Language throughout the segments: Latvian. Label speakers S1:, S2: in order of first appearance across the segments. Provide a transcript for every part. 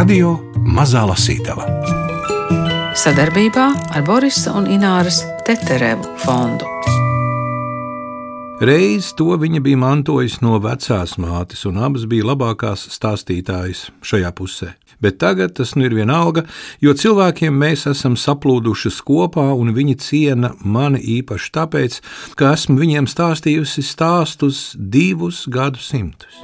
S1: Radio Mazā Lasītava
S2: sadarbībā ar Borisa un Ināras Teterevu fondu.
S3: Reiz to viņa bija mantojusi no vecās mātes, un abas bija labākās stāstītājas šajā pusē. Bet tagad tas nu ir vienalga, jo cilvēkiem mēs esam saplūdušas kopā, un viņi ciena mani īpaši tāpēc, ka esmu viņiem stāstījusi stāstus divus gadsimtus.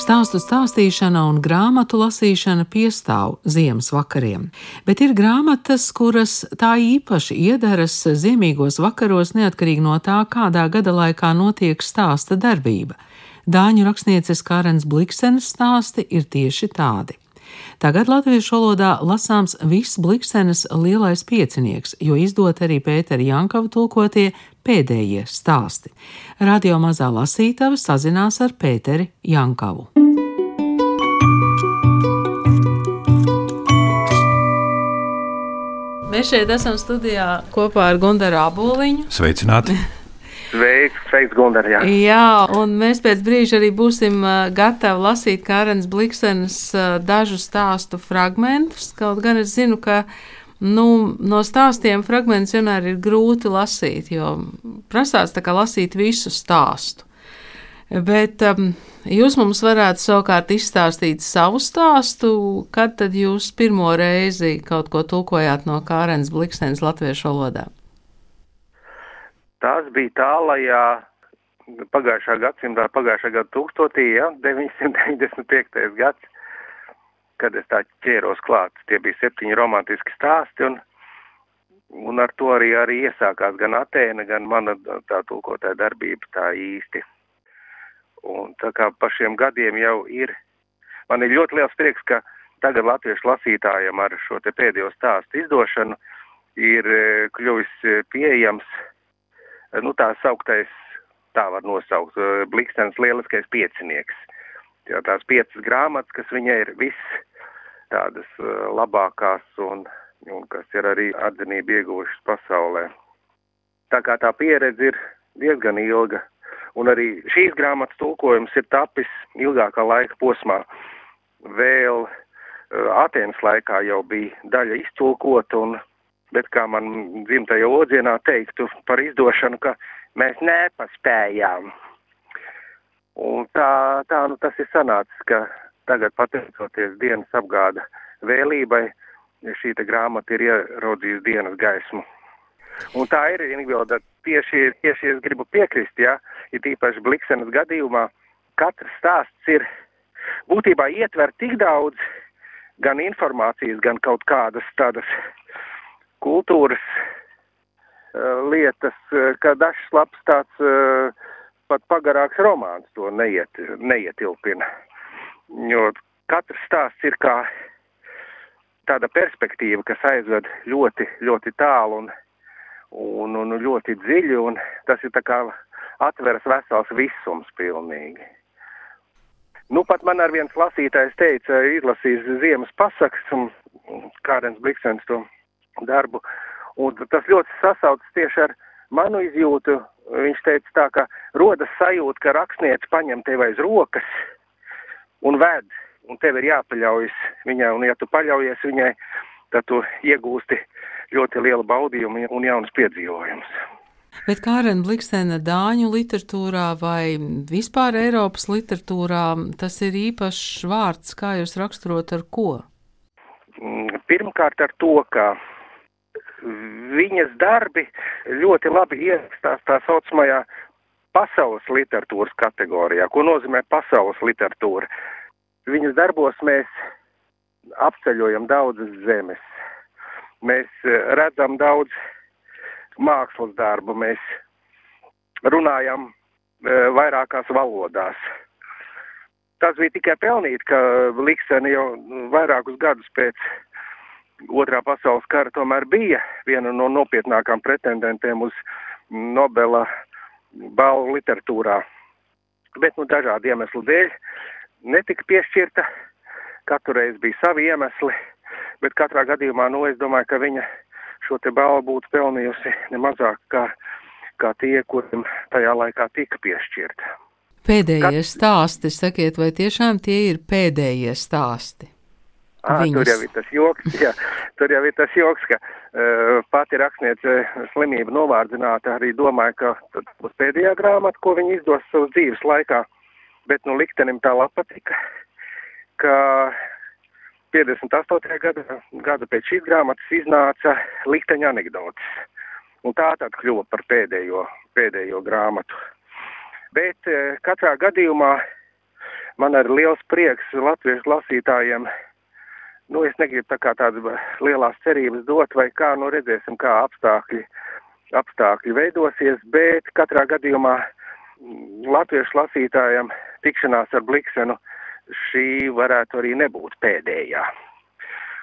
S2: Stāstu stāstīšana un grāmatu lasīšana piestāv ziemas vakariem, bet ir grāmatas, kuras tā īpaši iedaras ziemīgos vakaros, neatkarīgi no tā, kādā gada laikā notiek stāsta darbība. Dāņu rakstnieces Kārens Bliksenes stāsti ir tieši tādi. Tagad latviešu valodā lasāms viss Bliksenes lielais piecinieks, jo izdot arī Pētera Jankava tulkotie pēdējie stāsti. Radio mazā lasītava sazinās ar Pēteri Jankavu. Mēs šeit esam studijā kopā ar Gundaru Aboliņu.
S3: Sveicināti!
S4: Sveiks, sveiks Gundar, jā.
S2: jā, un mēs pēc brīža arī būsim gatavi lasīt Kārens Bliksenes dažu stāstu fragmentus, kaut gan es zinu, ka nu, no stāstiem fragmentus vienmēr ir grūti lasīt, jo prasās lasīt visu stāstu. Bet um, jūs mums varētu savukārt izstāstīt savu stāstu, kad tad jūs pirmo reizi kaut ko tulkojāt no Kārens Bliksenes latviešu valodā?
S4: Tās bija tālajā pagājušā gadsimtā, pagājušā gada tūkstotī, ja, 995. gads, kad es tā ķēros klāt. Tie bija septiņi romantiski stāsti, un, un ar to arī, arī iesākās gan Atēna, gan mana tā tulkotāja darbība tā īsti. Un tā kā pa šiem gadiem jau ir, man ir ļoti liels prieks, ka tagad latviešu lasītājiem ar šo te pēdējo stāstu izdošanu ir eh, kļuvis eh, pieejams nu, tā sauktais, tā var nosaukt, Blikstens lieliskais piecinieks. Jā, tās piecas grāmatas, kas viņai ir viss tādas labākās un, un kas ir arī atzinību ieguvušas pasaulē. Tā kā tā pieredze ir diezgan ilga, un arī šīs grāmatas tulkojums ir tapis ilgākā laika posmā. Vēl Atēnas laikā jau bija daļa iztulkota, un bet kā man dzimtajā odzienā teiktu par izdošanu, ka mēs nepaspējām. Un tā, tā nu tas ir sanācis, ka tagad pateicoties dienas apgāda vēlībai, šī grāmata ir ieraudzījusi dienas gaismu. Un tā ir, Ingvilda, tieši, tieši es gribu piekrist, ja, ir tīpaši Bliksenes gadījumā, katrs stāsts ir būtībā ietver tik daudz gan informācijas, gan kaut kādas tādas kultūras uh, lietas, uh, ka dažs labs tāds uh, pat pagarāks romāns to neiet, neietilpina. Jo katrs stāsts ir kā tāda perspektīva, kas aizved ļoti, ļoti tālu un, un, un ļoti dziļi, un tas ir tā kā atveras vesels visums pilnīgi. Nu, pat man ar viens lasītājs teica, izlasīs ziemas pasakas, un Kārens Bliksens to darbu. Un tas ļoti sasaucas tieši ar manu izjūtu. Viņš teica tā, ka rodas sajūta, ka rakstnieks paņem tevi aiz rokas un ved, un tev ir jāpaļaujas viņai, un ja tu paļaujies viņai, tad tu iegūsti ļoti lielu baudījumu un jaunus piedzīvojumus.
S2: Bet Kārena Blikstena dāņu literatūrā vai vispār Eiropas literatūrā tas ir īpašs vārds, kā jūs raksturot ar ko?
S4: Mm, pirmkārt ar to, ka viņas darbi ļoti labi ierakstās tā saucamajā pasaules literatūras kategorijā. Ko nozīmē pasaules literatūra? Viņas darbos mēs apceļojam daudzas zemes. Mēs eh, redzam daudz mākslas darbu, mēs runājam e, vairākās valodās. Tas bija tikai pelnīt, ka Liksena jau vairākus gadus pēc otrā pasaules kara tomēr bija viena no nopietnākām pretendentiem uz Nobela balvu literatūrā. Bet, nu, dažādu iemeslu dēļ netika piešķirta, katru reizi bija savi iemesli, bet katrā gadījumā, nu, es domāju, ka viņa šo te balvu būtu pelnījusi nemazāk kā, kā tie, kuriem tajā laikā tika piešķirta.
S2: Pēdējie stāsti, sakiet, vai tiešām tie ir pēdējie stāsti?
S4: À, tur jau ir tas joks, jā, tur jau ir tas joks, ka uh, pati rakstniece slimība novārdzināta arī domāja, ka tas būs pēdējā grāmata, ko viņa izdos savas dzīves laikā, bet nu liktenim tā lapa tika, ka 58. gada, gada pēc šīs grāmatas iznāca likteņa anekdotas, un tā tad kļuva par pēdējo, pēdējo grāmatu. Bet uh, katrā gadījumā man ir liels prieks latviešu lasītājiem nu, es negribu tā kā tādas lielās cerības dot, vai kā, nu, redzēsim, kā apstākļi, apstākļi veidosies, bet katrā gadījumā mm, latviešu lasītājiem tikšanās ar Bliksenu šī varētu arī nebūt pēdējā.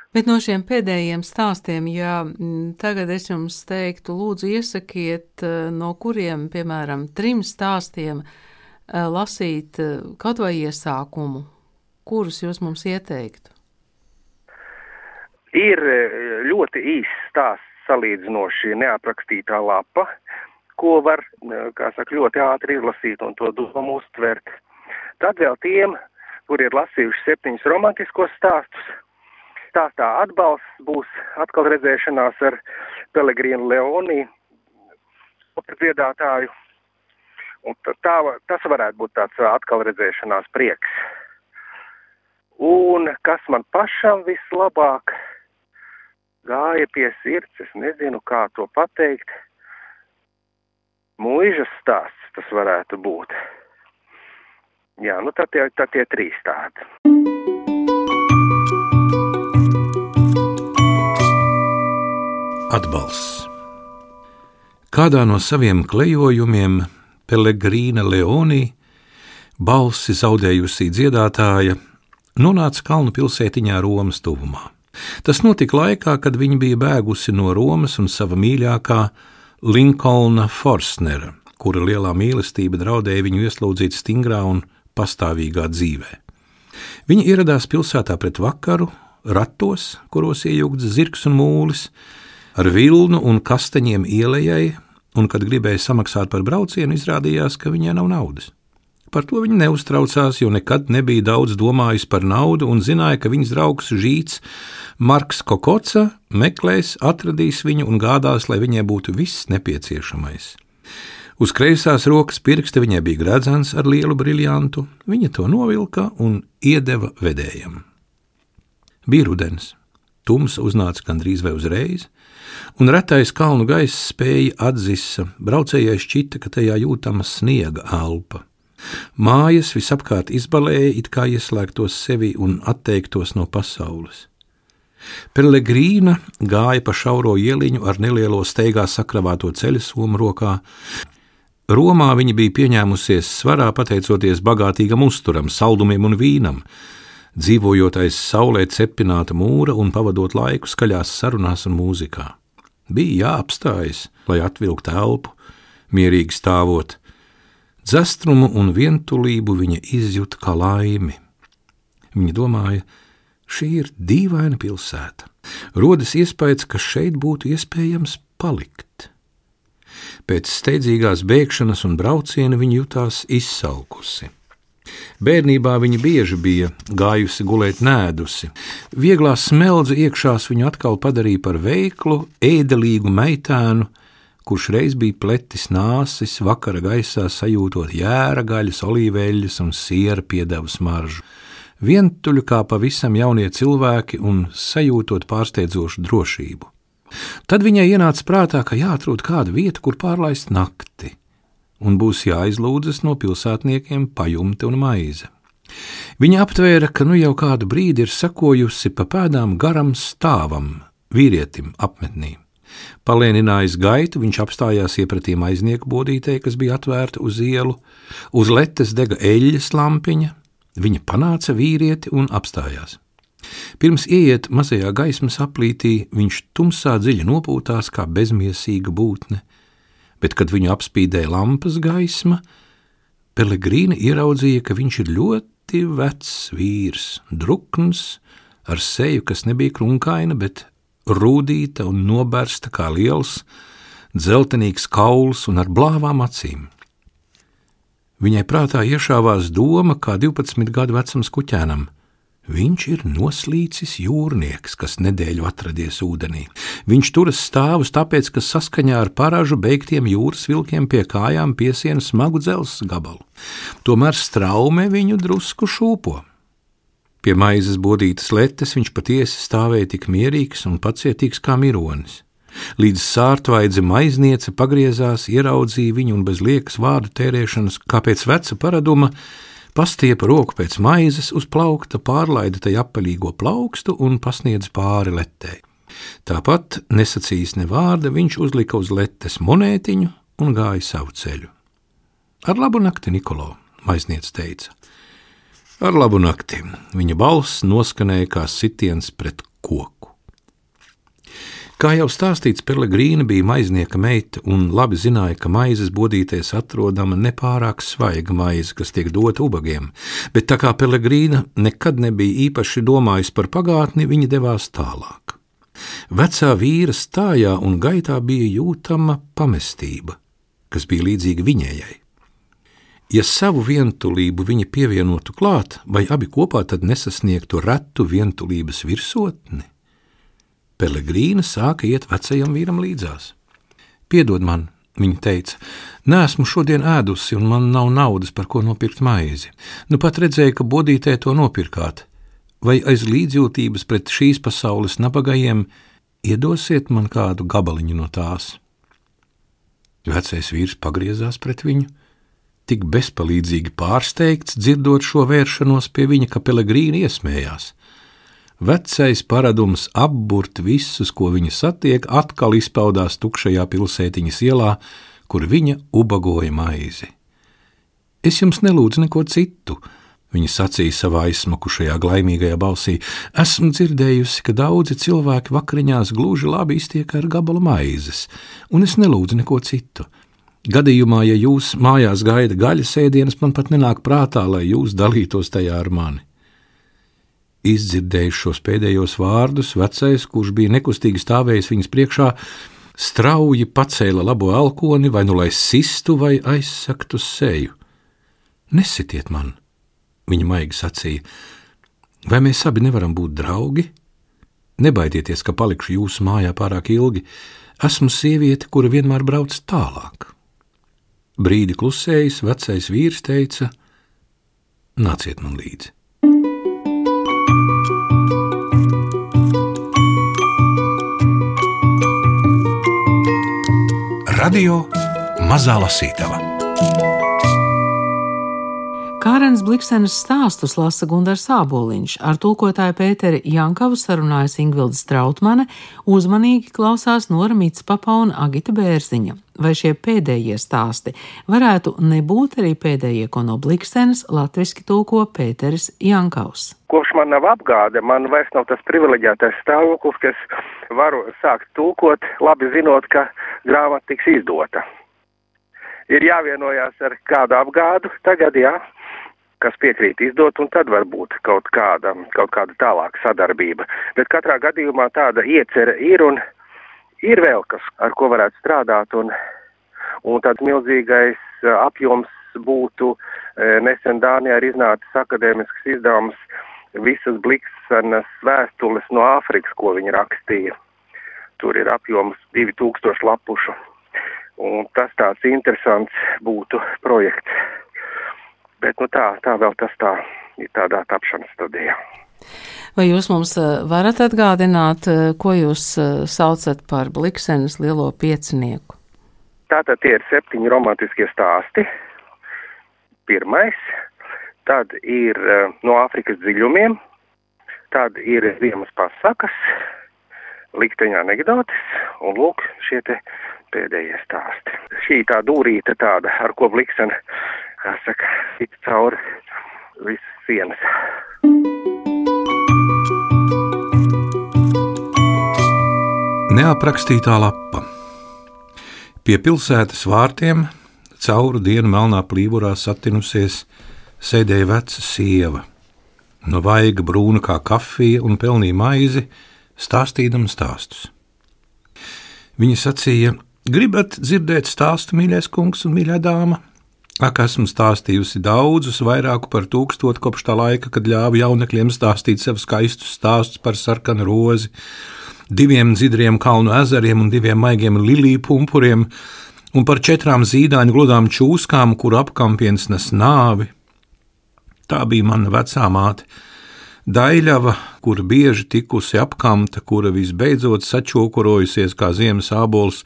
S2: Bet no šiem pēdējiem stāstiem, ja mm, tagad es jums teiktu, lūdzu, iesakiet, eh, no kuriem, piemēram, trim stāstiem eh, lasīt eh, kaut vai iesākumu, kurus jūs mums ieteiktu?
S4: Ir e, ļoti īsts stāsts salīdzinoši neaprakstītā lapa, ko var, e, kā saka, ļoti ātri izlasīt un to domu uztvert. Tad vēl tiem, kuri ir lasījuši septiņus romantiskos stāstus, stāstā atbalsts būs atkal redzēšanās ar Pelegrīnu Leonī, dziedātāju. Un tā, tas varētu būt tāds atkal redzēšanās prieks. Un kas man pašam vislabāk gāja pie sirds, es nezinu, kā to pateikt. Mūžas stāsts tas varētu būt. Jā, nu tad tie, tad tie trīs tādi.
S3: Atbalsts. Kādā no saviem klejojumiem Pelegrīna Leonī, balsi zaudējusī dziedātāja, nonāca kalnu pilsētiņā Romas tuvumā. Tas notika laikā, kad viņa bija bēgusi no Romas un sava mīļākā Linkolna Forsnera, kura lielā mīlestība draudēja viņu ieslodzīt stingrā un pastāvīgā dzīvē. Viņa ieradās pilsētā pret vakaru, ratos, kuros iejūgts zirgs un mūlis, ar vilnu un kastaņiem ielējai, un, kad gribēja samaksāt par braucienu, izrādījās, ka viņai nav naudas. Par to viņa neuztraucās, jo nekad nebija daudz domājis par naudu un zināja, ka viņas draugs Žīts Marks Kokoca meklēs, atradīs viņu un gādās, lai viņai būtu viss nepieciešamais. Uz kreisās rokas pirksta viņai bija gradzens ar lielu briljantu, viņa to novilka un iedeva vedējam. Bija rudens, tums uznāca gandrīz vai uzreiz, un retais kalnu gaiss spēja atzisa, braucējai šķita, ka tajā jūtama sniega elpa. Mājas visapkārt izbalēja, it kā ieslēgtos sevi un atteiktos no pasaules. Pelegrīna gāja pa šauro ieliņu ar nelielo steigā sakravāto ceļu somu rokā. Romā viņa bija pieņēmusies svarā pateicoties bagātīgam uzturam, saldumiem un vīnam, dzīvojot aiz saulē cepināta mūra un pavadot laiku skaļās sarunās un mūzikā. Bija jāapstājas, lai atvilktu elpu, mierīgi stāvot, Dzestrumu un vientulību viņa izjūta kā laimi. Viņa domāja, šī ir dīvaina pilsēta. Rodas iespējas, ka šeit būtu iespējams palikt. Pēc steidzīgās bēgšanas un brauciena viņa jutās izsalkusi. Bērnībā viņa bieži bija gājusi gulēt nēdusi. Vieglā smeldze iekšās viņu atkal padarīja par veiklu, ēdelīgu meitēnu, kurš reiz bija pletis nāsis, vakara gaisā sajūtot jēra gaļas, olīveļas un siera piedevu smaržu. Vientuļu kā pavisam jaunie cilvēki un sajūtot pārsteidzošu drošību. Tad viņai ienāca prātā, ka jāatrod kāda vieta, kur pārlaist nakti, un būs jāizlūdzas no pilsētniekiem pajumte un maize. Viņa aptvēra, ka nu jau kādu brīdi ir sekojusi pa pēdām garam stāvam, vīrietim apmetnī. Palēninājis gaitu, viņš apstājās iepratī aiznieku bodītei, kas bija atvērta uz ielu, uz letes dega eļļas lampiņa, viņa panāca vīrieti un apstājās. Pirms ieiet mazajā gaismas aplītī, viņš tumsā dziļi nopūtās kā bezmiesīga būtne, bet, kad viņu apspīdēja lampas gaisma, Pelegrīna ieraudzīja, ka viņš ir ļoti vecs vīrs, drukns, ar seju, kas nebija krunkaina, bet rūdīta un nobērsta kā liels, dzeltenīgs kauls un ar blāvām acīm. Viņai prātā iešāvās doma, kā 12 gadu vecam kuķēnam. Viņš ir noslīcis jūrnieks, kas nedēļu atradies ūdenī. Viņš turas stāvus tāpēc, ka saskaņā ar paražu beigtiem jūras vilkiem pie kājām piesiena smagu dzelzs gabalu. Tomēr straume viņu drusku šūpo. Pie maizes bodītas letes viņš patiesi stāvēja tik mierīgs un pacietīgs kā mironis. Līdz sārtvaidze maizniece pagriezās, ieraudzīja viņu un bez liekas vārdu tērēšanas, kā pēc veca paraduma, pastiepa roku pēc maizes uz plaukta, pārlaida tai apaļīgo plaukstu un pasniedz pāri letē. Tāpat nesacījis ne vārda, viņš uzlika uz letes monētiņu un gāja savu ceļu. Ar labu nakti, Nikolo, maizniec teica. Ar labu nakti, viņa balss noskanēja kā sitiens pret koku. Kā jau stāstīts, Pelegrīna bija maiznieka meita un labi zināja, ka maizes bodīties atrodama nepārāk svaiga maize, kas tiek dota ubagiem, bet tā kā Pelegrīna nekad nebija īpaši domājusi par pagātni, viņa devās tālāk. Vecā vīra stājā un gaitā bija jūtama pamestība, kas bija līdzīga viņējai. Ja savu vientulību viņa pievienotu klāt, vai abi kopā tad nesasniegtu retu vientulības virsotni? Pelegrīna sāka iet vecajam vīram līdzās. Piedod man, viņa teica, nesmu šodien ēdusi, un man nav naudas, par ko nopirkt maizi. Nu pat redzēju, ka bodītē to nopirkāt. Vai aiz līdzjūtības pret šīs pasaules nabagajiem iedosiet man kādu gabaliņu no tās? Vecais vīrs pagriezās pret viņu, tik bezpalīdzīgi pārsteigts, dzirdot šo vēršanos pie viņa, ka Pelegrīna iesmējās. Vecais paradums apburt visus, ko viņa satiek, atkal izpaudās tukšajā pilsētiņas ielā, kur viņa ubagoja maizi. Es jums nelūdzu neko citu, viņa sacīja savā izsmakušajā, glaimīgajā balsī. Esmu dzirdējusi, ka daudzi cilvēki vakariņās gluži labi iztiek ar gabalu maizes, un es nelūdzu neko citu. Gadījumā, ja jūs mājās gaida gaļas ēdienas, man pat nenāk prātā, lai jūs dalītos tajā ar mani. Izdzirdējis šos pēdējos vārdus, vecais, kurš bija nekustīgi stāvējis viņas priekšā, strauji pacēla labo elkoni, vai nu lai sistu, vai aizsaktu seju. Nesitiet man, viņa maigi sacīja, vai mēs abi nevaram būt draugi? Nebaidieties, ka palikšu jūsu mājā pārāk ilgi. Esmu sieviete, kura vienmēr brauc tālāk. Brīdi klusējis, vecais vīrs teica: Nāciet man līdzi!
S1: Radio Mazā Lasītava.
S2: Kārens Bliksenes stāstus lasa Gundars Āboliņš, ar tulkotāju Pēteri Jankavu sarunājas Ingvilda Strautmane, uzmanīgi klausās Nora Mitspapa un Agita Bērziņa. Vai šie pēdējie stāsti varētu nebūt arī pēdējie, ko no Bliksenes latviski tulko Pēteris Jankavs?
S4: Kopš man nav apgāde, man vairs nav tas privileģētais stāvoklis, ka es varu sākt tulkot, labi zinot, ka grāmata tiks izdota. Ir jāvienojās ar kādu apgādu tagad, jā, kas piekrīt izdot, un tad varbūt kaut kāda, kaut kāda tālāka sadarbība. Bet katrā gadījumā tāda iecere ir un ir vēl kas, ar ko varētu strādāt, un, un tāds milzīgais uh, apjoms būtu uh, nesen Dānijā ir iznācis akadēmisks izdevums visas Bliksenas vēstules no Āfrikas, ko viņa rakstīja. Tur ir apjoms 2000 lapušu. Un tas tāds interesants būtu projekts. Bet nu tā, tā vēl tas tā ir tādā tapšanas stadijā.
S2: Vai jūs mums eh, varat atgādināt, eh, ko jūs eh, saucat par Bliksenes lielo piecinieku?
S4: Tātad tie ir septiņi romantiskie stāsti. Pirmais, tad ir no Āfrikas dziļumiem, tad ir ziemas pasakas, likteņa anekdotes, un lūk, šie te pēdējie stāsti. Šī tā dūrīte tāda, ar ko bliksena, kā saka, it cauri visas sienas.
S3: Neaprakstītā lapa. Pie pilsētas vārtiem cauru dienu melnā plīvurā satinusies sēdēja veca sieva. No vaiga brūna kā kafija un pelnīja maizi, stāstīdama stāstus. Viņa sacīja: Gribat dzirdēt stāstu, mīļais kungs un mīļā dāma? Ak, esmu stāstījusi daudzus, vairāk par tūkstotu kopš tā laika, kad ļāvu jaunekļiem stāstīt sev skaistus stāstus par sarkanu rozi, diviem dzidriem kalnu ezeriem un diviem maigiem liliju pumpuriem, un par četrām zīdaiņu gludām čūskām, kur apkampiens nes nāvi. Tā bija mana vecā māte. Daļava, kur bieži tikusi apkamta, kura visbeidzot sačokurojusies kā ziemas ābols,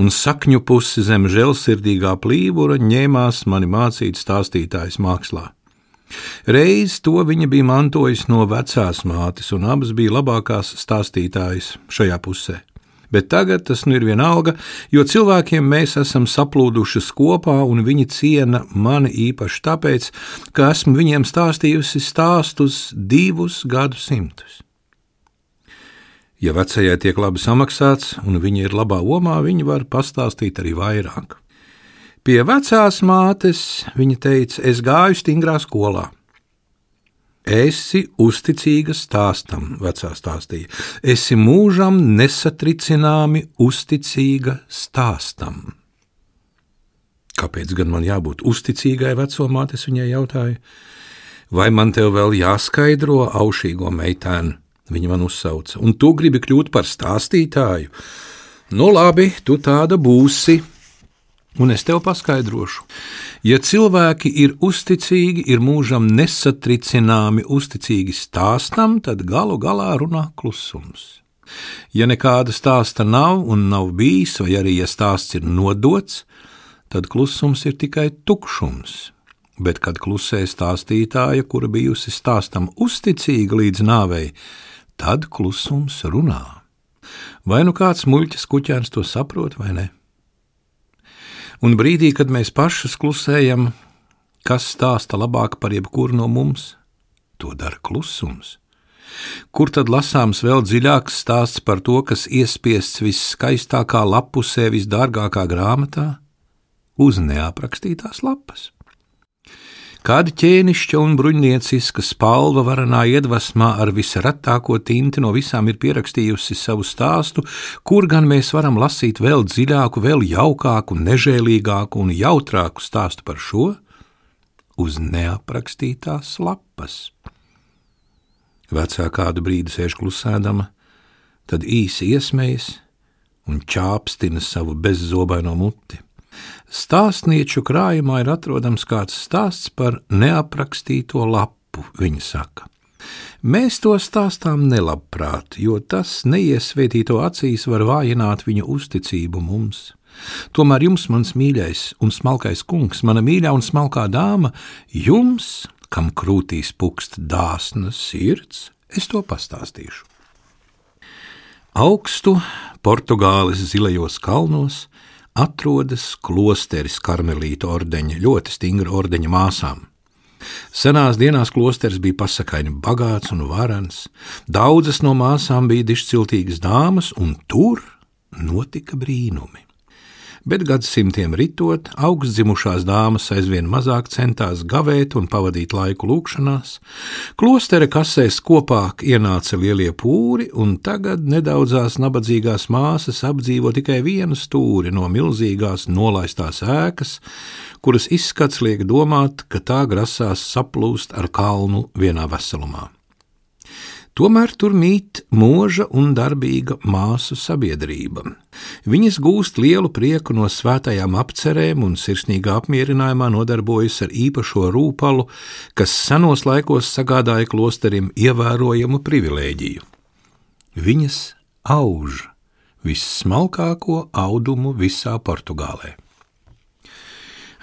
S3: un sakņu pusi zem žēlsirdīgā plīvura ņēmās mani mācīt stāstītājs mākslā. Reiz to viņa bija mantojusi no vecās mātes, un abas bija labākās stāstītājas šajā pusē. Bet tagad tas nu ir vienalga, jo cilvēkiem mēs esam saplūdušas kopā, un viņi ciena mani īpaši tāpēc, ka esmu viņiem stāstījusi stāstus divus gadsimtus. Ja vecajai tiek labi samaksāts un viņa ir labā omā, viņa var pastāstīt arī vairāk. Pie vecās mātes viņa teica, es gāju stingrā skolā. Esi uzticīga stāstam, vecā stāstīja. Esi mūžam nesatricināmi uzticīga stāstam. Kāpēc gan man jābūt uzticīgai vecumātes, viņai jautāja? Vai man te vēl jāskaidro aušīgo meitēnu? Viņa man uzsauca, un tu gribi kļūt par stāstītāju. Nu, labi, tu tāda būsi. Un es tev paskaidrošu, ja cilvēki ir uzticīgi, ir mūžam nesatricināmi uzticīgi stāstam, tad galu galā runā klusums. Ja nekāda stāsta nav un nav bijis, vai arī ja stāsts ir nodots, tad klusums ir tikai tukšums. Bet, kad klusē stāstītāja, kura bijusi stāstam uzticīga līdz nāvei, tad klusums runā. Vai nu kāds muļķis kuķēns to saprot vai ne? Un brīdī, kad mēs pašas klusējam, kas stāsta labāk par jebkuru no mums, to dara klusums. Kur tad lasāms vēl dziļāks stāsts par to, kas iespiests viskaistākā lapusē, visdārgākā grāmatā? Uz neaprakstītās lapas. Kāda ķēnišķa un bruņnieciska spalva varanā iedvesmā ar visretāko tinti no visām ir pierakstījusi savu stāstu, kur gan mēs varam lasīt vēl dziļāku, vēl jaukāku, nežēlīgāku un jautrāku stāstu par šo? Uz neaprakstītās lapas. Vecā kādu brīdi sēž klusēdama, tad īsi iesmējas un čāpstina savu bezzobaino muti. Stāstnieču krājumā ir atrodams kāds stāsts par neaprakstīto lapu, viņa saka. Mēs to stāstām nelabprāt, jo tas neiesvētīto acīs var vājināt viņa uzticību mums. Tomēr jums, mans mīļais un smalkais kungs, mana mīļā un smalkā dāma, jums, kam krūtīs pukst dāsnas sirds, es to pastāstīšu. Augstu Portugāles zilajos kalnos atrodas klosteris karmelītu ordeņa, ļoti stingra ordeņa māsām. Senās dienās klosteris bija pasakaini bagāts un varans, daudzas no māsām bija dišciltīgas dāmas, un tur notika brīnumi bet gadsimtiem ritot, augstzimušās dāmas aizvien mazāk centās gavēt un pavadīt laiku lūkšanās, klostere kasēs kopā ienāca lielie pūri, un tagad nedaudzās nabadzīgās māsas apdzīvo tikai vienu stūri no milzīgās nolaistās ēkas, kuras izskats liek domāt, ka tā grasās saplūst ar kalnu vienā veselumā. Tomēr tur mīt mūža un darbīga māsu sabiedrība. Viņas gūst lielu prieku no svētajām apcerēm un sirsnīgā apmierinājumā nodarbojas ar īpašo rūpalu, kas senos laikos sagādāja klosterim ievērojamu privilēģiju. Viņas auž vissmalkāko audumu visā Portugālē.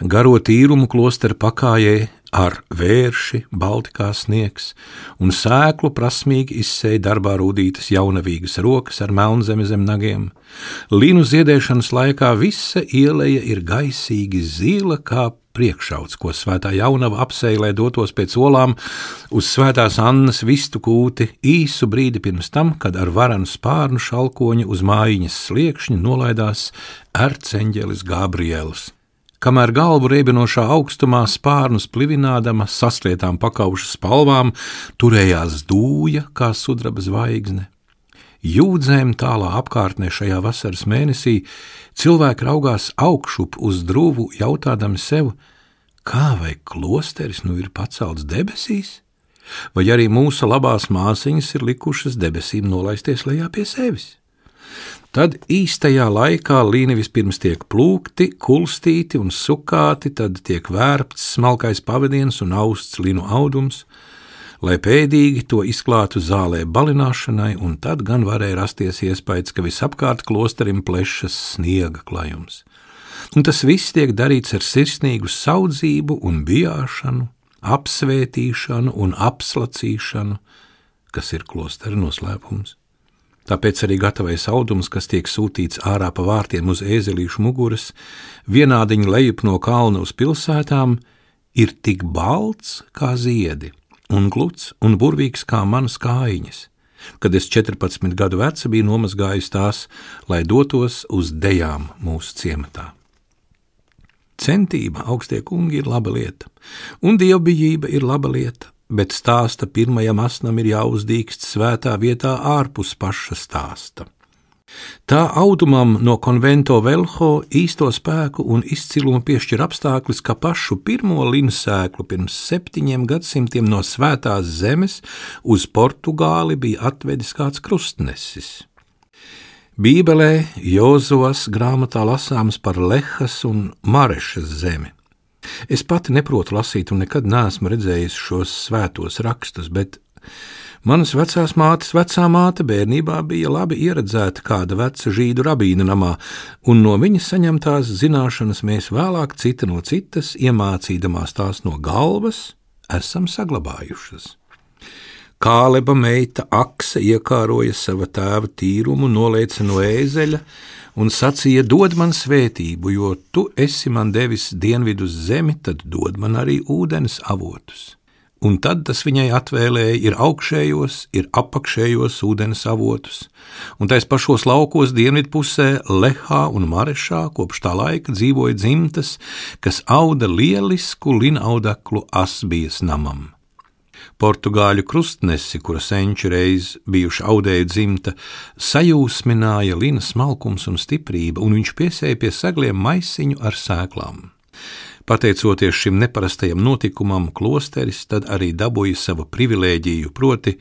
S3: Garo tīrumu klostera pakājē ar vērši, balti kā sniegs, un sēklu prasmīgi izsēja darbā rūtītas jaunavīgas rokas ar melnzemi zem nagiem. Līnu ziedēšanas laikā visa ieleja ir gaisīgi zila kā priekšauts, ko svētā jaunava apsēja, lai dotos pēc olām uz svētās Annas vistu kūti īsu brīdi pirms tam, kad ar varanu spārnu šalkoņu uz mājiņas sliekšņa nolaidās erceņģelis Gabriels kamēr galvu reibinošā augstumā spārnus plivinādama saslietām pakaušu spalvām, turējās dūja kā sudraba zvaigzne. Jūdzēm tālā apkārtnē šajā vasaras mēnesī cilvēki raugās augšup uz drūvu, jautādami sev, Kā vai klosteris nu ir pacelts debesīs? Vai arī mūsu labās māsiņas ir likušas debesīm nolaisties lejā pie sevis? Tad īstajā laikā līni vispirms tiek plūkti, kulstīti un sukāti, tad tiek vērpts smalkais pavadiens un austs linu audums, lai pēdīgi to izklātu zālē balināšanai, un tad gan varēja rasties iespējas, ka visapkārt klosterim plešas sniega klājums. Un tas viss tiek darīts ar sirsnīgu saudzību un bijāšanu, apsvētīšanu un apslacīšanu, kas ir klostera noslēpums. Tāpēc arī gatavais audums, kas tiek sūtīts ārā pa vārtiem uz ēzelīšu muguras, vienādiņa lejup no kalna uz pilsētām, ir tik balts kā ziedi, un gluds un burvīgs kā manas kājiņas. Kad es 14 gadu veca biju nomazgājis tās, lai dotos uz dejām mūsu ciematā. Centība, augstie kungi, ir laba lieta, un dievbijība ir laba lieta, bet stāsta pirmajam asnam ir jāuzdīkst svētā vietā ārpus paša stāsta. Tā audumam no konvento velho īsto spēku un izcilumu piešķir apstākļus, ka pašu pirmo linsēklu pirms septiņiem gadsimtiem no svētās zemes uz Portugāli bija atvedis kāds krustnesis. Bībelē Jozovas grāmatā lasāms par Lehas un Marešas zemi. Es pati neprotu lasīt un nekad neesmu redzējis šos svētos rakstus, bet manas vecās mātes vecā māte bērnībā bija labi ieredzēta kāda veca žīdu rabīna namā, un no viņas saņemtās zināšanas mēs vēlāk cita no citas, iemācīdamās tās no galvas, esam saglabājušas. Kāleba meita Aksa iekāroja sava tēva tīrumu, nolēca no ēzeļa, un sacīja: Dod man svētību, jo tu esi man devis dienvidus zemi, tad dod man arī ūdens avotus. Un tad tas viņai atvēlēja ir augšējos, ir apakšējos ūdens avotus, un tais pašos laukos dienvidpusē, Lehā un Marešā kopš tā laika dzīvoja dzimtas, kas auda lielisku linaudaklu asbijas namam. Portugāļu krustnesi, kura senču reiz bijuši audēju dzimta, sajūsmināja Lina smalkums un stiprība, un viņš piesēja pie segliem maisiņu ar sēklām. Pateicoties šim neparastajam notikumam, klosteris tad arī dabūja savu privilēģiju, proti,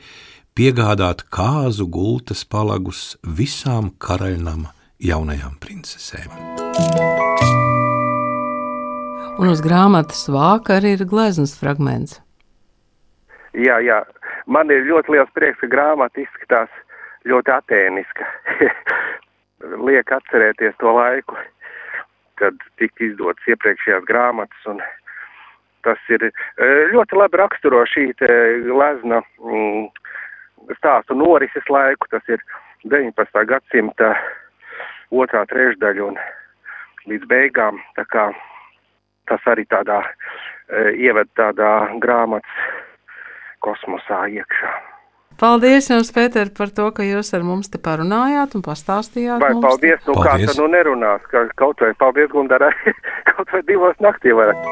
S3: piegādāt kāzu gultas palagus visām karaļnama jaunajām princesēm.
S2: Un uz grāmatas vāka arī ir gleznas fragments.
S4: Jā, jā. Man ir ļoti liels prieks, ka grāmata izskatās ļoti atēniska. Liek atcerēties to laiku, kad tika izdotas iepriekšējās grāmatas, un tas ir e, ļoti labi raksturo šī glezna mm, stāstu norises laiku, tas ir 19. gadsimta otrā trešdaļa un līdz beigām, tā kā tas arī tādā e, ieved tādā grāmatas kosmosā iekšā.
S2: Paldies jums, Pēter, par to, ka jūs ar mums te parunājāt un pastāstījāt.
S4: Vai
S2: mums.
S4: paldies, nu paldies. kā tad nu nerunās, ka kaut vai paldies, Gundara, kaut vai divos naktī varat.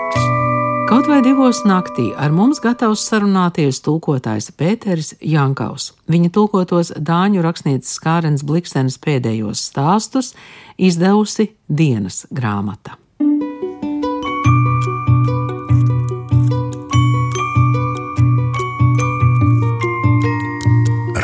S2: Kaut vai divos naktī ar mums gatavs sarunāties tulkotājs Pēteris Jankaus. Viņa tulkotos dāņu rakstnieces Kārens Blikstenes pēdējos stāstus izdevusi dienas grāmata.